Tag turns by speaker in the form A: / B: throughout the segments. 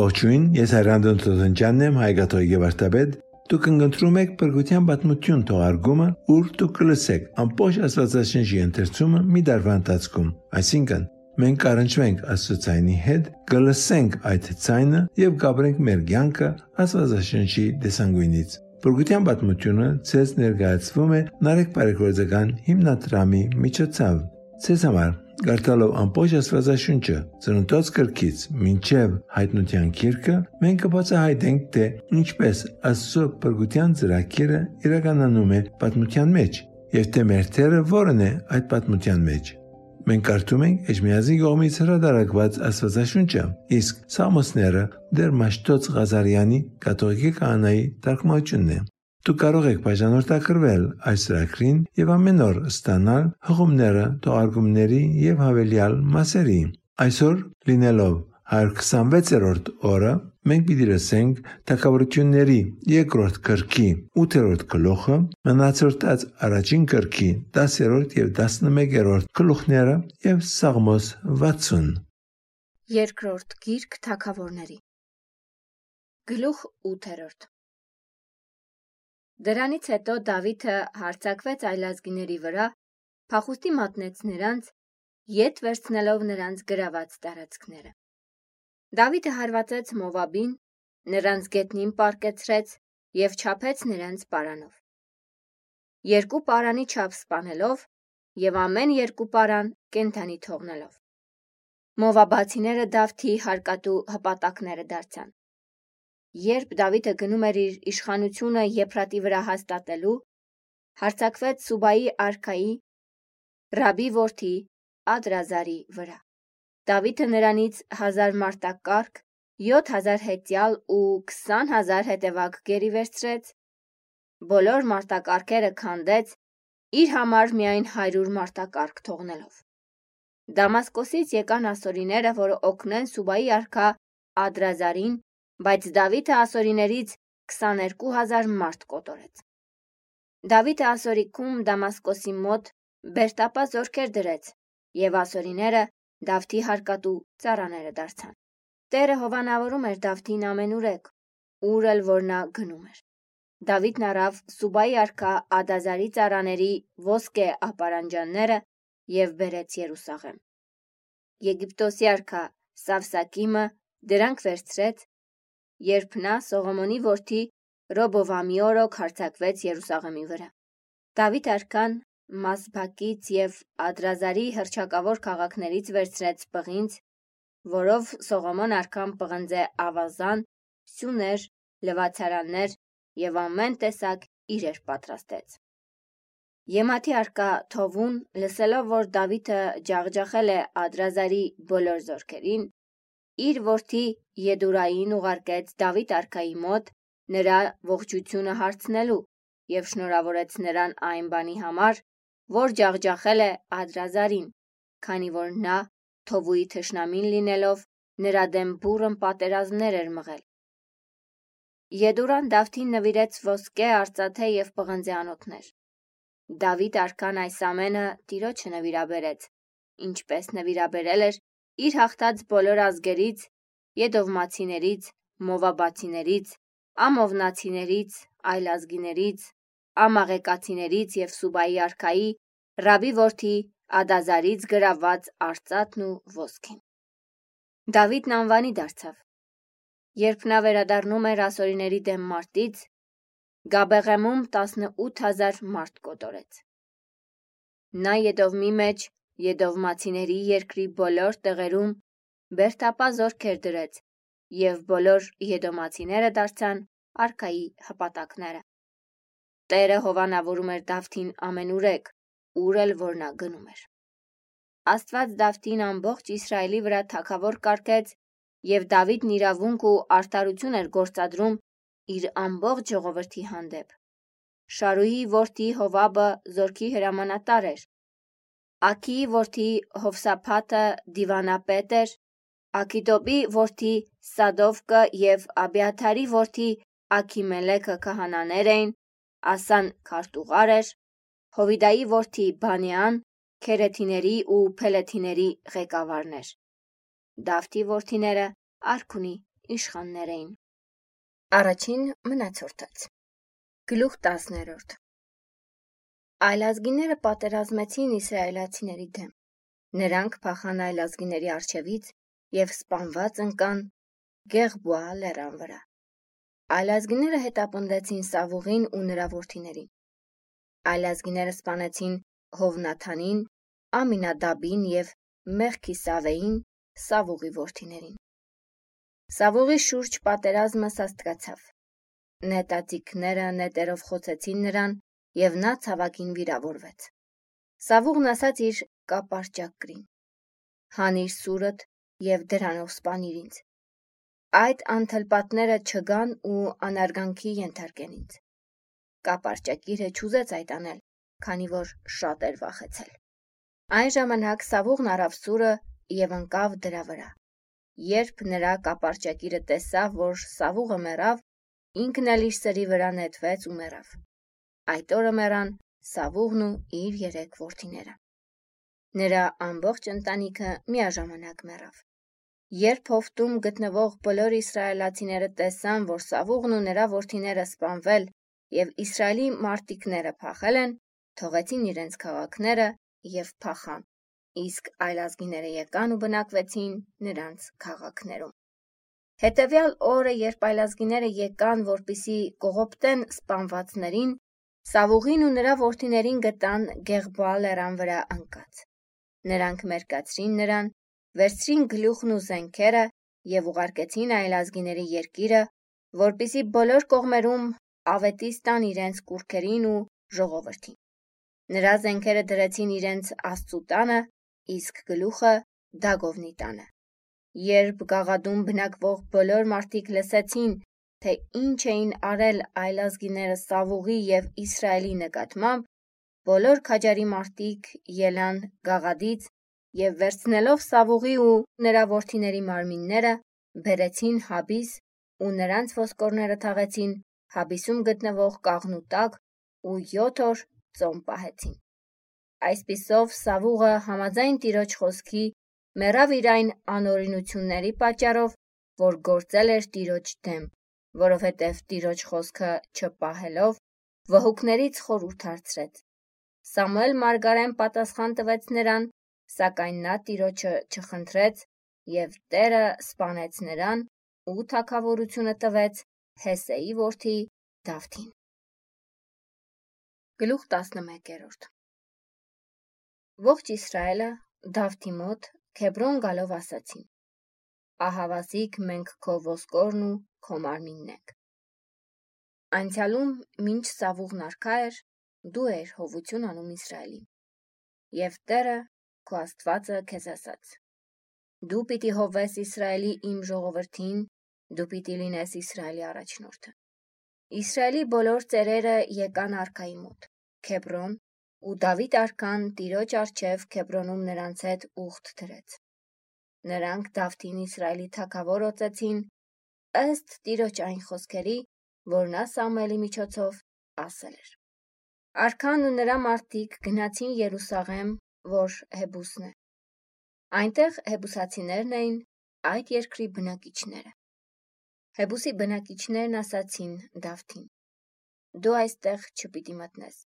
A: Ողջույն, ես Հայրանդոն Տոտնջյանն եմ, հայկաթող Գևարտաբեդ։ Դուք ընտրում եք Պրգության պատմություն թողարկումը, ուր դուք կլսեք ամբողջ Աստվածաշնչի ընթերցումը մի դարվա ընթացքում։ Այսինքն, մենք առնչվենք Աստծոցայնի հետ, կլսենք այդ ցայնը եւ կապրենք մեր կյանքը Աստվածաշնչի դեսանգույնից։ Պրգության պատմությունը ցես ներկայացվում է Նարեկ Պարեգորձական հիմնադրամի միջոցով։ Ցես համար Գարտալով ամբողջ Աստվածաշունչը ծննդոց կրկից մինչև հայտնության քիրքը մենք կբացահայտենք թե ինչպես Աստծո բրգության ծրագիրը իրականանում է պատմության մեջ եւ թե մեր թերը որն է այդ պատմության մեջ Մենք կարդում ենք Էջմիածի կողմից հրադարակված Աստվածաշունչը, իսկ Սամոսները դեր Մաշտոց Ղազարյանի կաթողիկի կանայի թարգմանությունն է։ Դու կարող ես բաժանորդակրվել այս ծրագրին եւ ամեն օր ստանալ հղումները, թողարկումների եւ հավելյալ մասերի։ Այսօր լինելով 126-րդ օրը մենք պիտի լսենք Թագավորությունների երկրորդ գրքի 8-րդ գլուխը, մնացորդած առաջին գրքի 10-րդ եւ 11-րդ գլուխները եւ Սաղմոս 60։
B: Երկրորդ գիրք Թագավորների Գլուխ 8-րդ Դրանից հետո Դավիթը հարձակվեց այլազգիների վրա, փախուստի մատնեց նրանց, ետ վերցնելով նրանց գրաված տարածքները։ Դավիթը հարվածեց Մովաբին, նրանց գետնին պարկեցրեց եւ չափեց նրանց պարանով։ Երկու պարանի չափ սպանելով եւ ամեն երկու պարան կենթանի թողնելով։ Մովաբացիները Դավթի հարկատու հպատակները դարձան։ Երբ Դավիթը գնում էր իր իշխանությունը Եփրատի վրա հաստատելու, հարձակվեց Սուբայի արքայի Ռաբի որդի Ադրազարի վրա։ Դավիթը նրանից 1000 մարտակարգ, 7000 հետյալ ու 20000 հետևակ գերի վերցրեց։ Բոլոր մարտակարգերը քանդեց, իր համար միայն 100 մարտակարգ թողնելով։ Դամասկոսից եկան ասորիները, որ օգնեն Սուբայի արքա Ադրազարին Բայց Դավիթը ասորիներից 22000 մարդ կոտորեց։ Դավիթը ասորիքում Դամասկոսի մոտ Բերտապա զորքեր դրեց, եւ ասորիները Դավթի հարկատու ծառաները դարձան։ Տերը հովանավորում էր Դավթին ամենուրեք, ուր էլ որ նա գնում էր։ Դավիթն առավ Սուբայի արքա Ադազարի ծառաների ոսկե ապարանջանները եւ բերեց Երուսաղեմ։ Եգիպտոսի արքա Սավսակիմը դրանք վերցրեց երբ նա Սողոմոնի որդի Ռոբովամի օրոք հարձակվեց Երուսաղեմի վրա։ Դավիթ արքան Մասբակից եւ Ադրազարի հրճակավոր քաղաքներից վերցրեց պղինձ, որով Սողոմոն արքան պղնձե ավազան, սյուներ, լվացարաններ եւ ամեն տեսակ իրեր պատրաստեց։ Եմաթի արկա Թովուն, լսելով, որ Դավիթը ջախջախել է Ադրազարի բոլոր զորքերին, իր որդի Եդուրային ուղարկեց Դավիթ արքայի մոտ նրա ողջությունը հարցնելու եւ շնորհավորեց նրան այն բանի համար, որ ջախջախել է Ադրազարին, քանի որ նա Թովուի թշնամին լինելով նրա դեմ բուրըն պատերազմներ էր մղել։ Եդուրան Դավթին նվիրեց ոսկե, արծաթե եւ պղնձե անոթներ։ Դավիթ արքան այս ամենը Տիրոջը նվիրաբերեց, ինչպես նվիրաբերել էր իր հաղթած բոլոր ազգերից, եդովմացիներից, մովաբացիներից, ամովնացիներից, այլազգիներից, ամաղեկացիներից եւ Սուբայի արքայի Ռաբի որդի Ադազարից գրաված արծաթն ու ոսկին։ Դավիթն անվանի դարձավ։ Երբ նա վերադառնում էր ասորիների դեմ մարտից, Գաբեղեմում 18000 մարդ կոտորեց։ Նա Եդովմի մեջ Եդովմացիների երկրի բոլոր տեղերում Բերտապա զորքեր դրեց, եւ բոլոր Եդոմացիները դարձան արքայի հպատակները։ Տերը հովանավորում էր Դավթին ամենուրեք, ուր էլ որ նա գնում էր։ Աստված Դավթին ամբողջ Իսրայելի վրա թակավոր կարգեց, եւ Դավիթն իրավունք ու արտարություն էր գործադրում իր ամբողջ ժողովրդի հանդեպ։ Շարուհի որդի Հովաբը զորքի հրամանատար էր, Աքիի որդի Հովսափաթը դիվանապետ էր, Աքիտոբի որդի Սադովկը եւ Աբիաթարի որդի Աքիմելեքը քահանաներ էին, Ասան քարտուղար էր, Հովիդայի որդի Բանյան քերեթիների ու փելեթիների ղեկավարն էր։ Դավթի որդիները Արքունի, իշխաններ էին։ Առաջին մնացորդած Գլուխ 10-րդ Այլազգիները պատերազմեցին իսրայելացիների դեմ։ Նրանք փախան այլազգիների առջևից եւ սպանված ընկան Գեղբուա լեռան վրա։ Այլազգիները հետապնդեցին Սավուղին ու նրա որդիներին։ Այլազգիները սպանեցին Հովնաթանին, Ամինադաբին եւ Մեղքիսավեին, Սավուղի որդիներին։ Սավուղի շուրջ պատերազմը սաստկացավ։ Նետատիկները նետերով խոցեցին նրան եւ նա ցավակին վիրավորվեց։ Սավուղն ասաց իր կապարճակրին. «Հանիր սուրդ եւ դրանով սպանիր ինձ։ Այդ անթլպատները չգան ու անարգանքի ենթարկեն ինձ»։ Կապարճակիրը չուզեց այդ անել, քանի որ շատ էր վախեցել։ Այն ժամանակ Սավուղն առավ սուրը եւ ընկավ դրա վրա։ Երբ նրա կապարճակիրը տեսավ, որ Սավուղը մեռավ, ինքն էլ իր սրի վրա նետվեց ու մեռավ։ Այդ օրը մեռան Սավուղն ու իր երեք որդիները։ Նրա ամբողջ ընտանիքը միաժամանակ մեռավ։ Երբ հովտում գտնվող բոլոր իսրայելացիները տեսան, որ Սավուղն ու նրա որդիները սպանվել եւ Իսրայելի մարտիկները փախել են, թողեցին իրենց քաղաքները եւ փախան իսկ այլազգիները եկան ու բնակվեցին նրանց քաղաքներում։ Հետևյալ օրը, երբ այլազգիները եկան, որպիսի կողոպտեն սպանվածներին, Սավուղին ու նրա որդիներին գտան Գեղբա լեռան վրա ընկած։ Նրանք մերկացրին նրան, վերցրին գլուխն ու զենքերը եւ ուղարկեցին այլազգիների երկիրը, որպիսի բոլոր կողմերում ավետիս տան իրենց կուրքերին ու ժողովրդին։ Նրա զենքերը դրեցին իրենց աստծու տանը իսկ գլուխը Դագովնի տանը։ Երբ գաղադում բնակվող բոլոր մարդիկ լսեցին, թե ինչ էին արել այլազգիները Սավուղի եւ Իսրայելի նկատմամբ, բոլոր քաջարի մարդիկ ելան գաղադից եւ վերցնելով Սավուղի ու նրա որդիների մարմինները բերեցին Հաբիս ու նրանց ոսկորները թաղեցին Հաբիսում գտնվող կաղնու տակ ու 7 օր ծոմ պահեցին։ Այսպիսով Սավուղը համաձայն Տիրոջ խոսքի մեռավ իր այն անօրինությունների պատճառով, որ գործել էր Տիրոջ դեմ, որովհետև Տիրոջ խոսքը չպահելով վհուկներից խորհուրդ հարցրեց։ Սամուել Մարգարեն պատասխան տվեց նրան, սակայն նա Տիրոջը չխնդրեց եւ Տերը սپانեց նրան ու թակավորությունը տվեց Հեսեի որդի Դավթին։ Գլուխ 11-րդ Ողջ Իսրայելը Դավթի մոտ Քեբրոն գալով ասացին. Ահավասիկ մենք քո ոսկորն ու քո մարմինն ենք։ Անցյալում ինչ Սավուղն արքա էր, դու էր հովություն անում Իսրայելին։ Եվ Տերը քո Աստվածը քեզ ասաց. Դու պիտի հովես Իսրայելի իմ ժողովրդին, դու պիտի լինես Իսրայելի առաջնորդը։ Իսրայելի բոլոր ծերերը եկան արքայի մոտ։ Քեբրոն ու Դավիթ արքան Տիրոջ առջև Քեբրոնում նրանց հետ ուխտ դրեց։ Նրանք Դավթին Իսրայելի թագավոր օծեցին ըստ Տիրոջ այն խոսքերի, որ նա Սամուելի միջոցով ասել էր։ Արքան ու նրա մարդիկ գնացին Երուսաղեմ, որ Հեբուսն է։ Այնտեղ հեբուսացիներն էին այդ երկրի բնակիչները։ Հեբուսի բնակիչներն ասացին Դավթին. Դու այստեղ չպիտի մտնես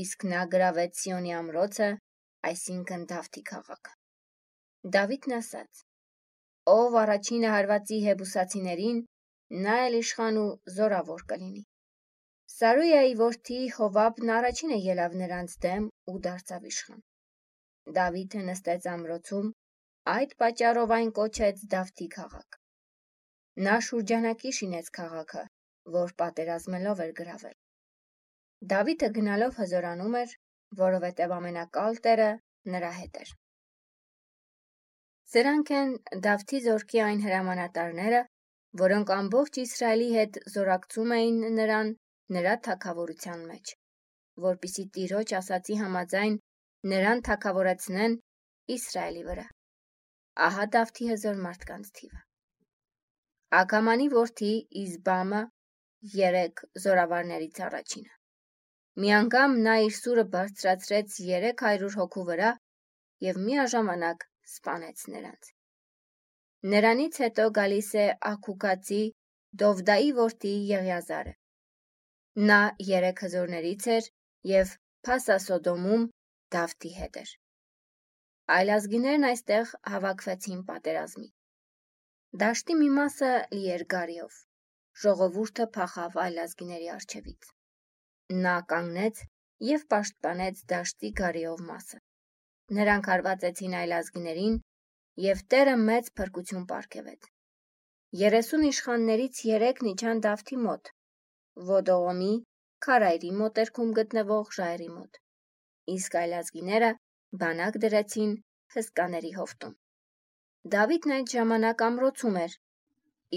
B: իսկ նա գրավեց Սիոնի ամրոցը, այսինքն Դավթի քաղաքը։ Դավիթն ասաց. Ով առաջինը հարվածի հեբուսացիներին, նա էլ իշխան ու զորավոր կլինի։ Սարույայի որդի Հովաբն առաջինը ելավ նրանց դեմ ու դարձավ իշխան։ Դավիթը նստեց ամրոցում, այդ պատճառով այն կոչեց Դավթի քաղաք։ Նա շուրջանակի շինեց քաղաքը, որ պատերազմելով էր գրավել։ Դավիթը գնալով հզորանում էր, որովհետև ամենակալ Տերը նրա հետ էր։ Սրանք են Դավթի զորքի այն հրամանատարները, որոնք ամբողջ Իսրայելի հետ զորակցում էին նրան նրա թակավորության մեջ, որpիսի Տիրոջ ասացի համաձայն նրան թակավորեցնեն Իսրայելի վրա։ Ահա Դավթի հզոր մարդկանց թիվը։ Ագամանի որդի Իզբամը երեք զորավարներից առաջինը։ Մի անգամ նա իր սուրը բարձրացրեց երեք հարյուր հոգու վրա և միաժամանակ սպանեց նրանց։ Նրանից հետո գալիս է Աքուկացի Դովդայի որդի Եղիազարը։ Նա երեք հզորներից էր եւ Փասասոդոմում Դավթի հետ էր։ Այլ ազգիներն այստեղ հավաքվեցին պատերազմի։ Դաշտի մի մասը լի էր գարիով։ Ժողովուրդը փախավ այլ ազգիների առջևից։ Նա կանգնեց եւ պաշտպանեց դաշտի գարիով մասը։ Նրանք հարվածեցին այլ ազգիներին եւ Տերը մեծ փրկություն պարգևեց։ 30 իշխաններից 3-ն իջան Դավթի մոտ, Ոդողոմի, Քարայրի մոտերքում գտնվող ժայռի մոտ։ Իսկ այլ ազգիները բանակ դրեցին հսկաների հովտում։ Դավիթն այդ ժամանակ ամրոցում էր,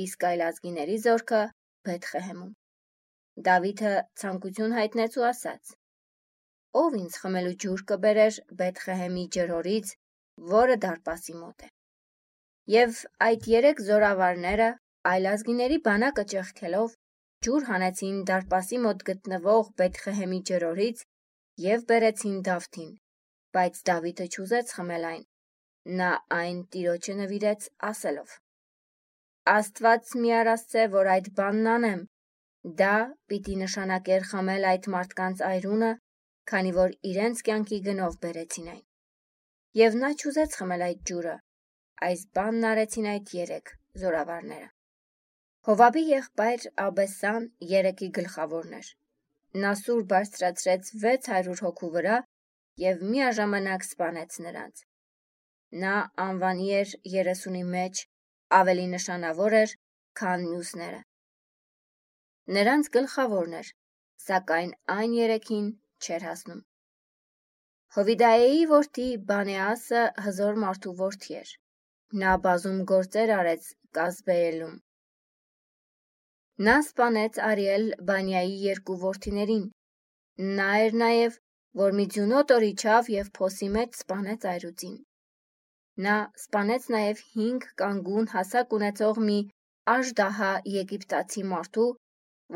B: իսկ այլ ազգիների զորքը Բեթխեհեմում։ Դավիթը ցանկություն հայտնեց ու ասաց. Ով ինձ խմելու ջուր կբերեր Բեթխեհեմի ջրորից, որը դարպասի մոտ է։ Եվ այդ երեք զորավարները այլազգիների բանակը ճեղքելով ջուր հանեցին դարպասի մոտ գտնվող Բեթխեհեմի ջրորից եւ բերեցին Դավթին, բայց Դավիթը չուզեց խմել այն։ Նա այն Տիրոջը նվիրեց ասելով. Աստված մի արասցե, որ այդ բանն անեմ։ Դա պիտի նշանակեր խմել այդ մարդկանց այրունը, քանի որ իրենց կյանքի գնով բերեցին այն եւ նա չուզեց խմել այդ ջուրը։ Այս բանն արեցին այդ երեք զորավարները։ Հովաբի եղբայր Աբեսան երեքի գլխավորն էր։ Նա սուր բարձրացրեց 600 հոգու վրա եւ միաժամանակ սպանեց նրանց։ Նա անվանի էր 30-ի մեջ ավելի նշանավոր էր, քան մյուսները։ Նրանց գլխավորն էր, սակայն այն երեքին չէր հասնում։ Հովիդայեի որդի Բանեասը հզոր մարդու որդի էր։ Նա բազում գործեր արեց Կազբեելում։ Նա սպանեց Արիել Բանյայի երկու որդիներին։ Նա էր նաև, որ մի ձյունոտ օր իջավ եւ փոսի մեջ սպանեց այրուծին։ Նա սպանեց նաև 5 կանգուն հասակ ունեցող մի աժդահա եգիպտացի մարդու,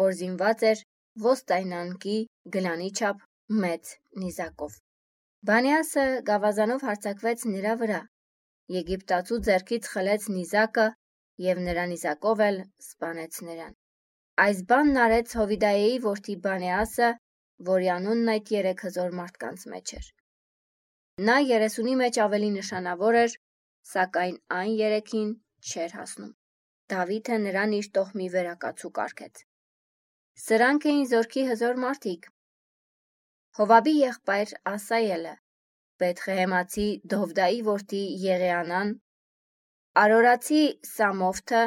B: որ զինված էր ոստայնանքի գլանի չափ մեծ նիզակով։ Բանիասը գավազանով հարձակվեց նրա վրա, Եգիպտացու ձեռքից խլեց նիզակը եւ նրա նիզակով էլ սպանեց նրան։ Այս բանն արեց Հովիդայեի որդի Բանեասը, որի անունն այդ երեք հզոր մարդկանց մեջ էր։ Նա 30-ի մեջ ավելի նշանավոր էր, սակայն այն երեքին չէր հասնում։ Դավիթը նրան իր տոհմի վերակացու կարգեց։ Սրանք էին զորքի հզոր մարդիկ, Հովաբի եղբայր Ասայելը, Բեթխեհեմացի Դովդայի որդի Եղեանան, Արորացի Սամովթը,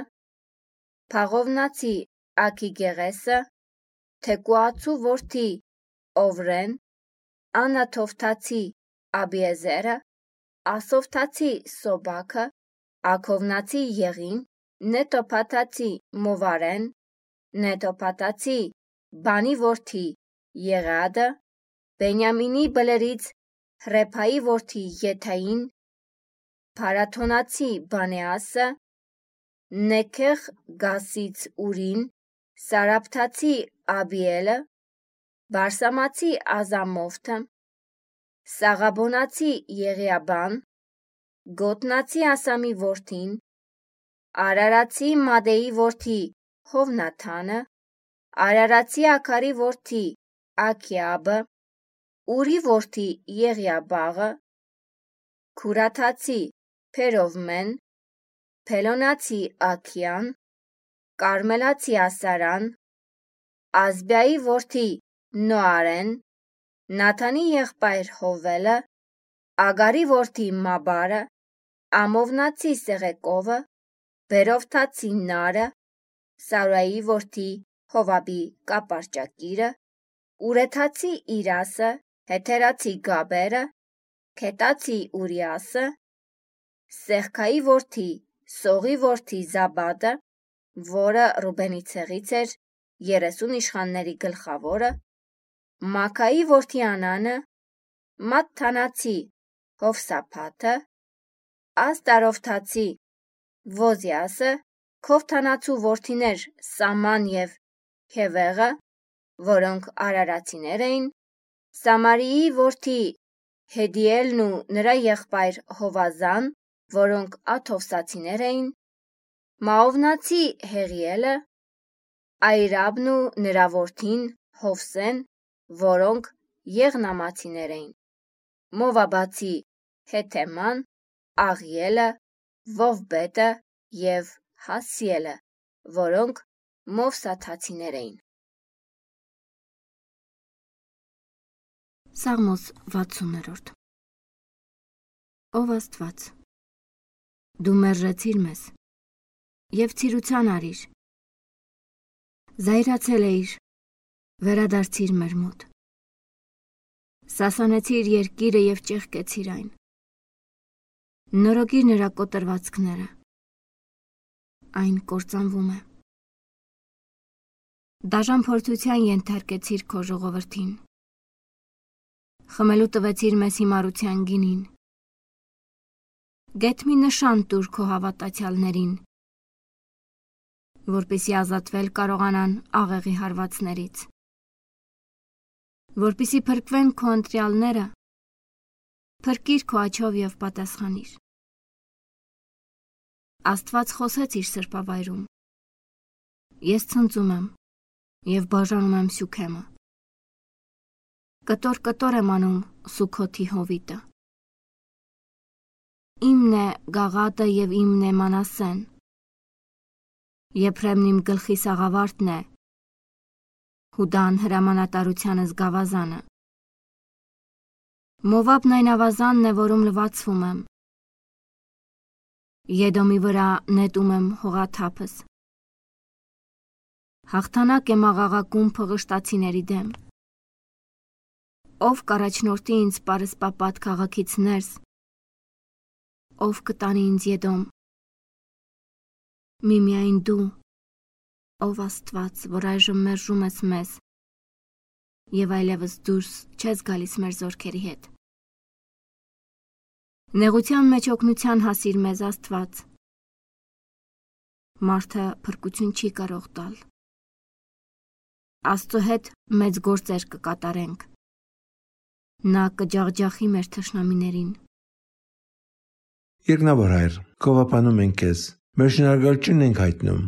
B: Փաղովնացի Աքիգեղեսը, Թեկուացու որդի Օվրեն, Անաթոֆթացի Աբիեզերը, Ասովթացի Սոբաքը, Աքովնացի Եղին, Նետոփաթացի Մովարեն, Նետոփաթացի Բանի որդի Եղադը, Բենյամինի բլրից Հռեփայի որդի Եթային, Փարաթոնացի Բանեասը, Նեքեղ Գասից Ուրին, Սարապթացի Աբիելը, Բարսամացի Ազամովթը, Սաղաբոնացի Եղիաբան, Գոտնացի Ասամի որդին, Արարացի Մադեի որդի Հովնաթանը, Արարացի Աքարի որդի Աքիաբը, Ուրի որդի Եղիաբաղը, Քուրաթացի Փերովմեն, Փելոնացի Աքիան, Կարմելացի Ասարան, Ազբյայի որդի Նոարեն, Նաթանի եղբայր Հովելը, Ագարի որդի Մաբարը, Ամովնացի Սեղեկովը, Բերովթացի Նարը, Սարուայի որդի Հովաբի կապարճակիրը, Ուրեթացի Իրասը, Հեթերացի Գաբերը, Քետացի Ուրիասը, Սեղքայի որդի Սողի որդի Զաբադը, որը Ռուբենի ցեղից էր, 30 իշխանների գլխավորը, Մակայի որդի Անանը, Մատթանացի Հովսափաթը, Աստարովթացի Ոզիասը, Քովթանացու որդիներ Սաման եւ Քևեղը, որոնք արարացիներ էին, Սամարիի որդի Հեդիելն ու նրա եղբայր Հովազան, որոնք աթովսացիներ էին, Մաովնացի Հեղիելը, Այրաբն ու նրա որդին Հովսեն, որոնք եղնամացիներ էին։ Մովաբացի Հեթեման, Աղիելը, Վովբետը եւ Հասիելը, որոնք Մովսաթացիներ էին։ Սաղմոս 60-րդ Ով Աստված Դու մերժեցիր մեզ եւ ցիրուցան արիր։ Զայրացել էիր, վերադարձիր մեր մոտ։ Սասանեցիր երկիրը եւ ճեղքեցիր այն։ Նորոգիր նրա կոտրվածքները։ Այն կործանվում է։ Դաժան փորձության ենթարկեցիր քո ժողովրդին։ Խմելու տվեցիր մեզ հիմարության գինին։ Գետ մի նշան տուր քո հավատացյալներին որպիսի ազատվել կարողանան աղեղի հարվածներից։ Որպիսի փրկվեն քո ընտրյալները, փրկիր քո աչով եւ պատասխանիր։ Աստված խոսեց իր սրբավայրում։ Ես ցնծում եմ եւ բաժանում եմ Սյուքեմը։ Կտոր-կտոր եմ անում Սուքոթի հովիտը։ Իմն է գաղատը եւ իմն է մանասեն Եփրեմն իմ գլխի սաղավարտն է։ Հուդան հրամանատարությանը զգավազանը։ Մովաբն այն ավազանն է, որում լվացվում եմ։ Եդոմի վրա նետում եմ հողաթափս։ Հաղթանակ եմ աղաղակում փղշտացիների դեմ։ Ով կառաջնորդի ինձ պարսպապատ քաղաքից ներս։ Ով կտանի ինձ Եդոմ միմիայն դու, ով Աստված, որ այժմ մերժում ես մեզ, եւ այլևս դուրս չես գալիս մեր զորքերի հետ։ Նեղության մեջ օգնության հասիր մեզ Աստված։ Մարդը փրկություն չի կարող տալ։ Աստծո հետ մեծ գործեր կկատարենք։ Նա կջախջախի մեր թշնամիներին։
A: Երկնավոր հայր, կովապանում ենք քեզ Մեր շնորհակալությունն ենք հայտնում,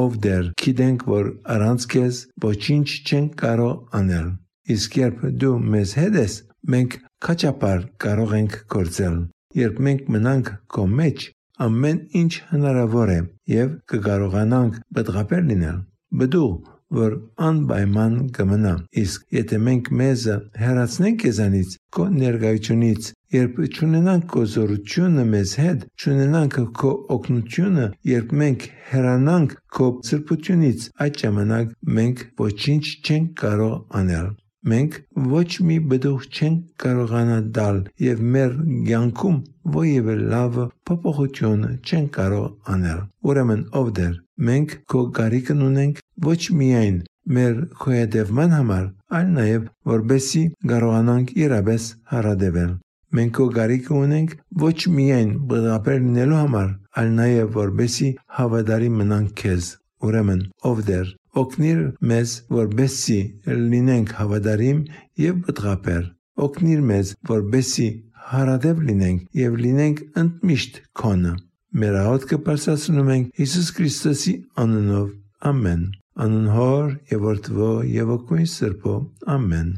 A: ով դեռ գիտենք, որ առանց քեզ ոչինչ չենք կարող անել։ Իսկ երբ դու մեզ հետ ես, մենք քաչապար կարող ենք գործել։ Երբ մենք մնանք քո մեջ, ամեն ինչ հնարավոր է եւ կկարողանանք բդղապեր լինել։ Բդու որ անպայման կմնա։ Իսկ եթե մենք մեզը հեռացնենք քեզանից, քո ներկայությունից, երբ ճունենանք քո զորությունը մեզ հետ, ճունենանք քո օգնությունը, երբ մենք հեռանանք քո սրբությունից, այդ ժամանակ մենք ոչինչ չենք կարող անել մենք ոչ մի բդող չենք կարողանա դալ եւ մեր ցանկում ովևէ լավ փոփոխություն չեն կարող անել ուրեմն ով դեր մենք քո գարիկն ունենք ոչ միայն մեր քոյադևման համար այլ նաեւ որբեսի կարողանանք իրապես հարադեվել մենք քո գարիկը ունենք ոչ միայն բղապեր լինելու համար այլ նաեւ որբեսի հավատարի մնանք քեզ ուրեմն ով դեր օգնիր մեզ, որբեսի լինենք հավատարիմ եւ բտղապեր։ Օգնիր մեզ, որբեսի հարադև լինենք եւ լինենք ընդմիշտ քոնը։ Մեր աղոթքը բարձրացնում ենք Հիսուս Քրիստոսի անունով։ Ամեն։ Անուն Հոր եւ Որդվո եւ Օգնի Սրբո։ Ամեն։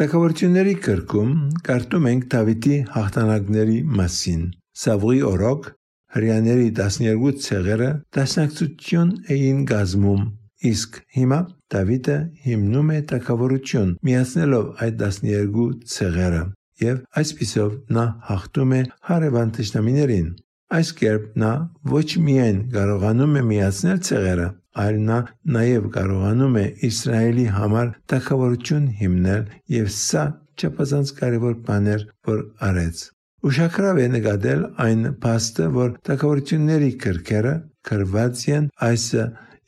A: Տակավորությունների կրկում կարդում ենք Դավիթի հաղթանակների մասին։ Սավուի օրոք հрьяաների 12 ցեղերը դասնակցություն էին գազմում Իսկ հիմա Դավիթը հիմնում է թակավորություն, միացնելով այդ 12 ցեղերը, եւ այսպիսով նա հաղթում է հարևան թշնամիներին։ Այս կերպ նա ոչ միայն կարողանում է միացնել ցեղերը, այլ նա նաև կարողանում է Իսրայելի համար թակավորություն հիմնել եւ սա չափազանց կարևոր բան էր, որ արեց։ Ուշագրավ է նկատել այն փաստը, որ թակավորությունների կրկերը կրված են այս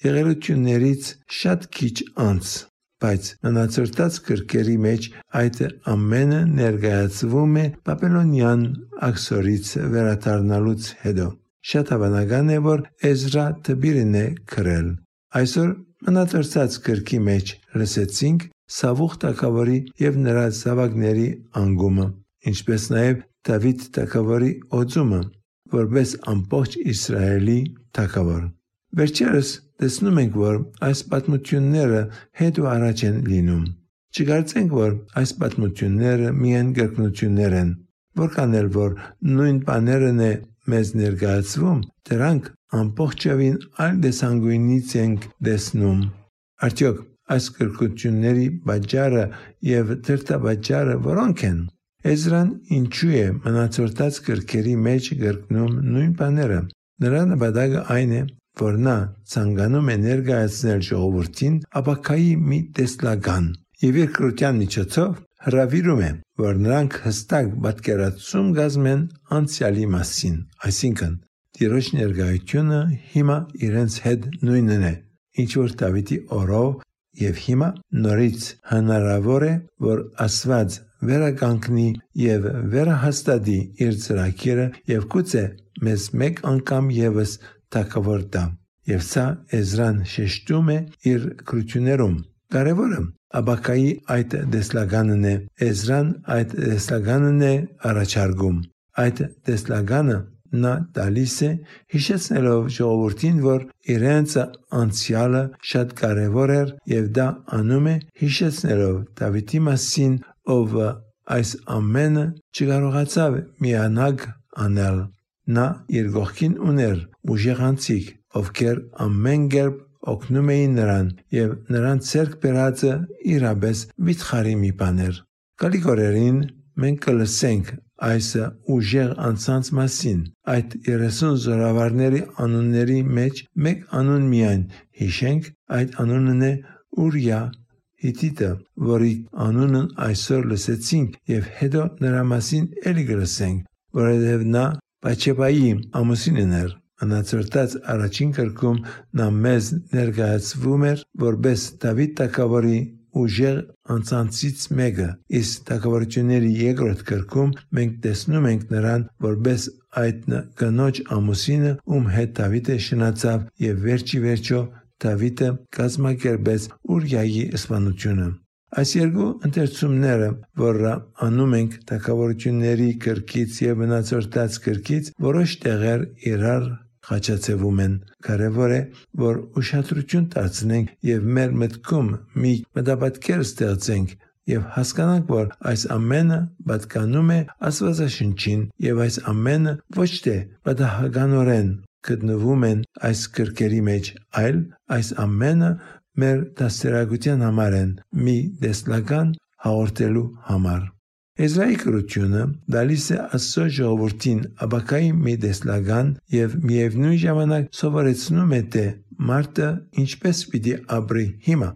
A: եղելություններից շատ քիչ անց, բայց մնացորդած կրկերի մեջ այդ ամենը ներկայացվում է Բաբելոնյան աքսորից վերադառնալուց հետո։ Շատ հավանական է, որ Էզրա տբիրն է գրել։ Այսօր մնացորդած կրկի մեջ լսեցինք Սավուխ Տակավարի եւ նրա զավակների անգումը, ինչպես նաեւ Դավիթ Տակավարի օծումը, որպես ամբողջ Իսրայելի Տակավար։ Վերջերս տեսնում ենք, որ այս պատմությունները հետ ու առաջ են լինում։ Չգարցենք, որ այս պատմությունները միայն գրկնություններ են, որքան էլ որ նույն բաներն է մեզ ներկայացվում, դրանք ամբողջովին այլ դեսանգույնից ենք տեսնում։ Արդյոք այս գրկությունների բաժարը եւ դրտաբաժարը որոնք են։ Էզրան ինչու է մնացորդած գրքերի մեջ գրկնում նույն բաները։ Նրա նպատակը այն է, որ նա ցանկանում է ներկայացնել ժողովրդին ապակայի մի տեսլական եւ իր կրթության միջոցով հրավիրում է, որ նրանք հստակ պատկերացում կազմեն անցյալի մասին, այսինքն Տիրոջ ներկայությունը հիմա իրենց հետ նույնն է, ինչ որ Դավիթի օրով եւ հիմա նորից հնարավոր է, որ Աստված վերականգնի եւ վերահաստատի իր ծրագիրը եւ գուցե մեզ մեկ անգամ եւս թակավոր տա։ Եվ սա Էզրան շեշտում է իր քրություներում։ Կարևորը Աբակայի այդ դեսլականն է, Էզրան այդ դեսլականն է առաջարկում։ Այդ դեսլականը նա տալիս է հիշեցնելով ժողովրդին, որ իրենց անցյալը շատ կարևոր էր եւ դա անում է հիշեցնելով Դավիթի մասին, ով այս ամենը չկարողացավ միանալ անել։ Նա իր գողքին ուներ ուժեղանցիկ, ովքեր ամեն կերպ օգնում էին նրան եւ նրան ցերկ բերածը իրապես վիթխարի մի բան էր։ Կալիկորերին մենք կլսենք այս ուժեղ անցած մասին։ Այդ 30 զորավարների անունների մեջ մեկ անուն միայն հիշենք, այդ անունն է Ուրիա Հիտիտը, որի անունն այսօր լսեցինք եւ հետո նրա մասին ելի կլսենք, որովհետեւ նա Բաչեբայի ամուսինն էր։ Անացորդած առաջին կրկում նա մեզ ներկայացվում էր որպես Դավիթ Տակավորի ուժեղ անցանցից մեկը, իսկ Տակավորությունների երկրորդ կրկում մենք տեսնում ենք նրան որպես այդ կնոջ ամուսինը, ում հետ Դավիթը շնացավ եւ վերջի վերջո Դավիթը կազմակերպեց Ուրիայի սպանությունը։ Այս երկու ընթերցումները, որ անում ենք թակավորությունների կրկից եւ մնացորդած կրկից, որոշ տեղեր իրար խաչացվում են։ Կարևոր է, որ ուշադրություն դարձնենք եւ մեր մտքում մի մտապատկեր ստեղծենք եւ հասկանանք, որ այս ամենը պատկանում է Աստվածաշնչին եւ այս ամենը ոչ թե պատահականորեն գտնվում են այս կրկերի մեջ, այլ այս ամենը մեր դաստիարակության համար են մի դեսլական հաղորդելու համար։ Էզրայի կրությունը դալիս է Աստծո ժողովրդին աբակայի մի տեսլական եւ միևնույն ժամանակ սովորեցնում է թե մարդը ինչպես պիտի ապրի հիմա։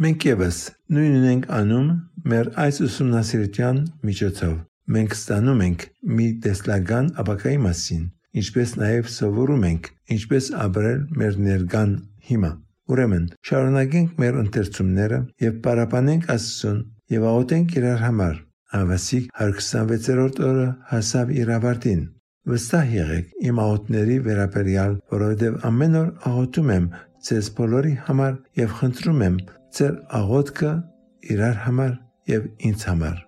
A: Մենք եւս նույնն ենք անում մեր այս ուսումնասիրության միջոցով։ Մենք ստանում ենք մի տեսլական աբակայի մասին, ինչպես նաև սովորում ենք ինչպես ապրել մեր ներկան հիմա։ Ուրեմն, շարունակենք մեր ընթերցումները եւ պարապանենք Աստծուն եւ աղոթենք իրար համար Ավասիկ 126-րդ օրը հասավ իր ավարտին։ Վստահ եղեք իմ աղոթների վերաբերյալ, որովհետև ամեն օր աղոթում եմ ձեզ բոլորի համար եւ խնդրում եմ ձեր աղոթքը իրար համար եւ ինձ համար։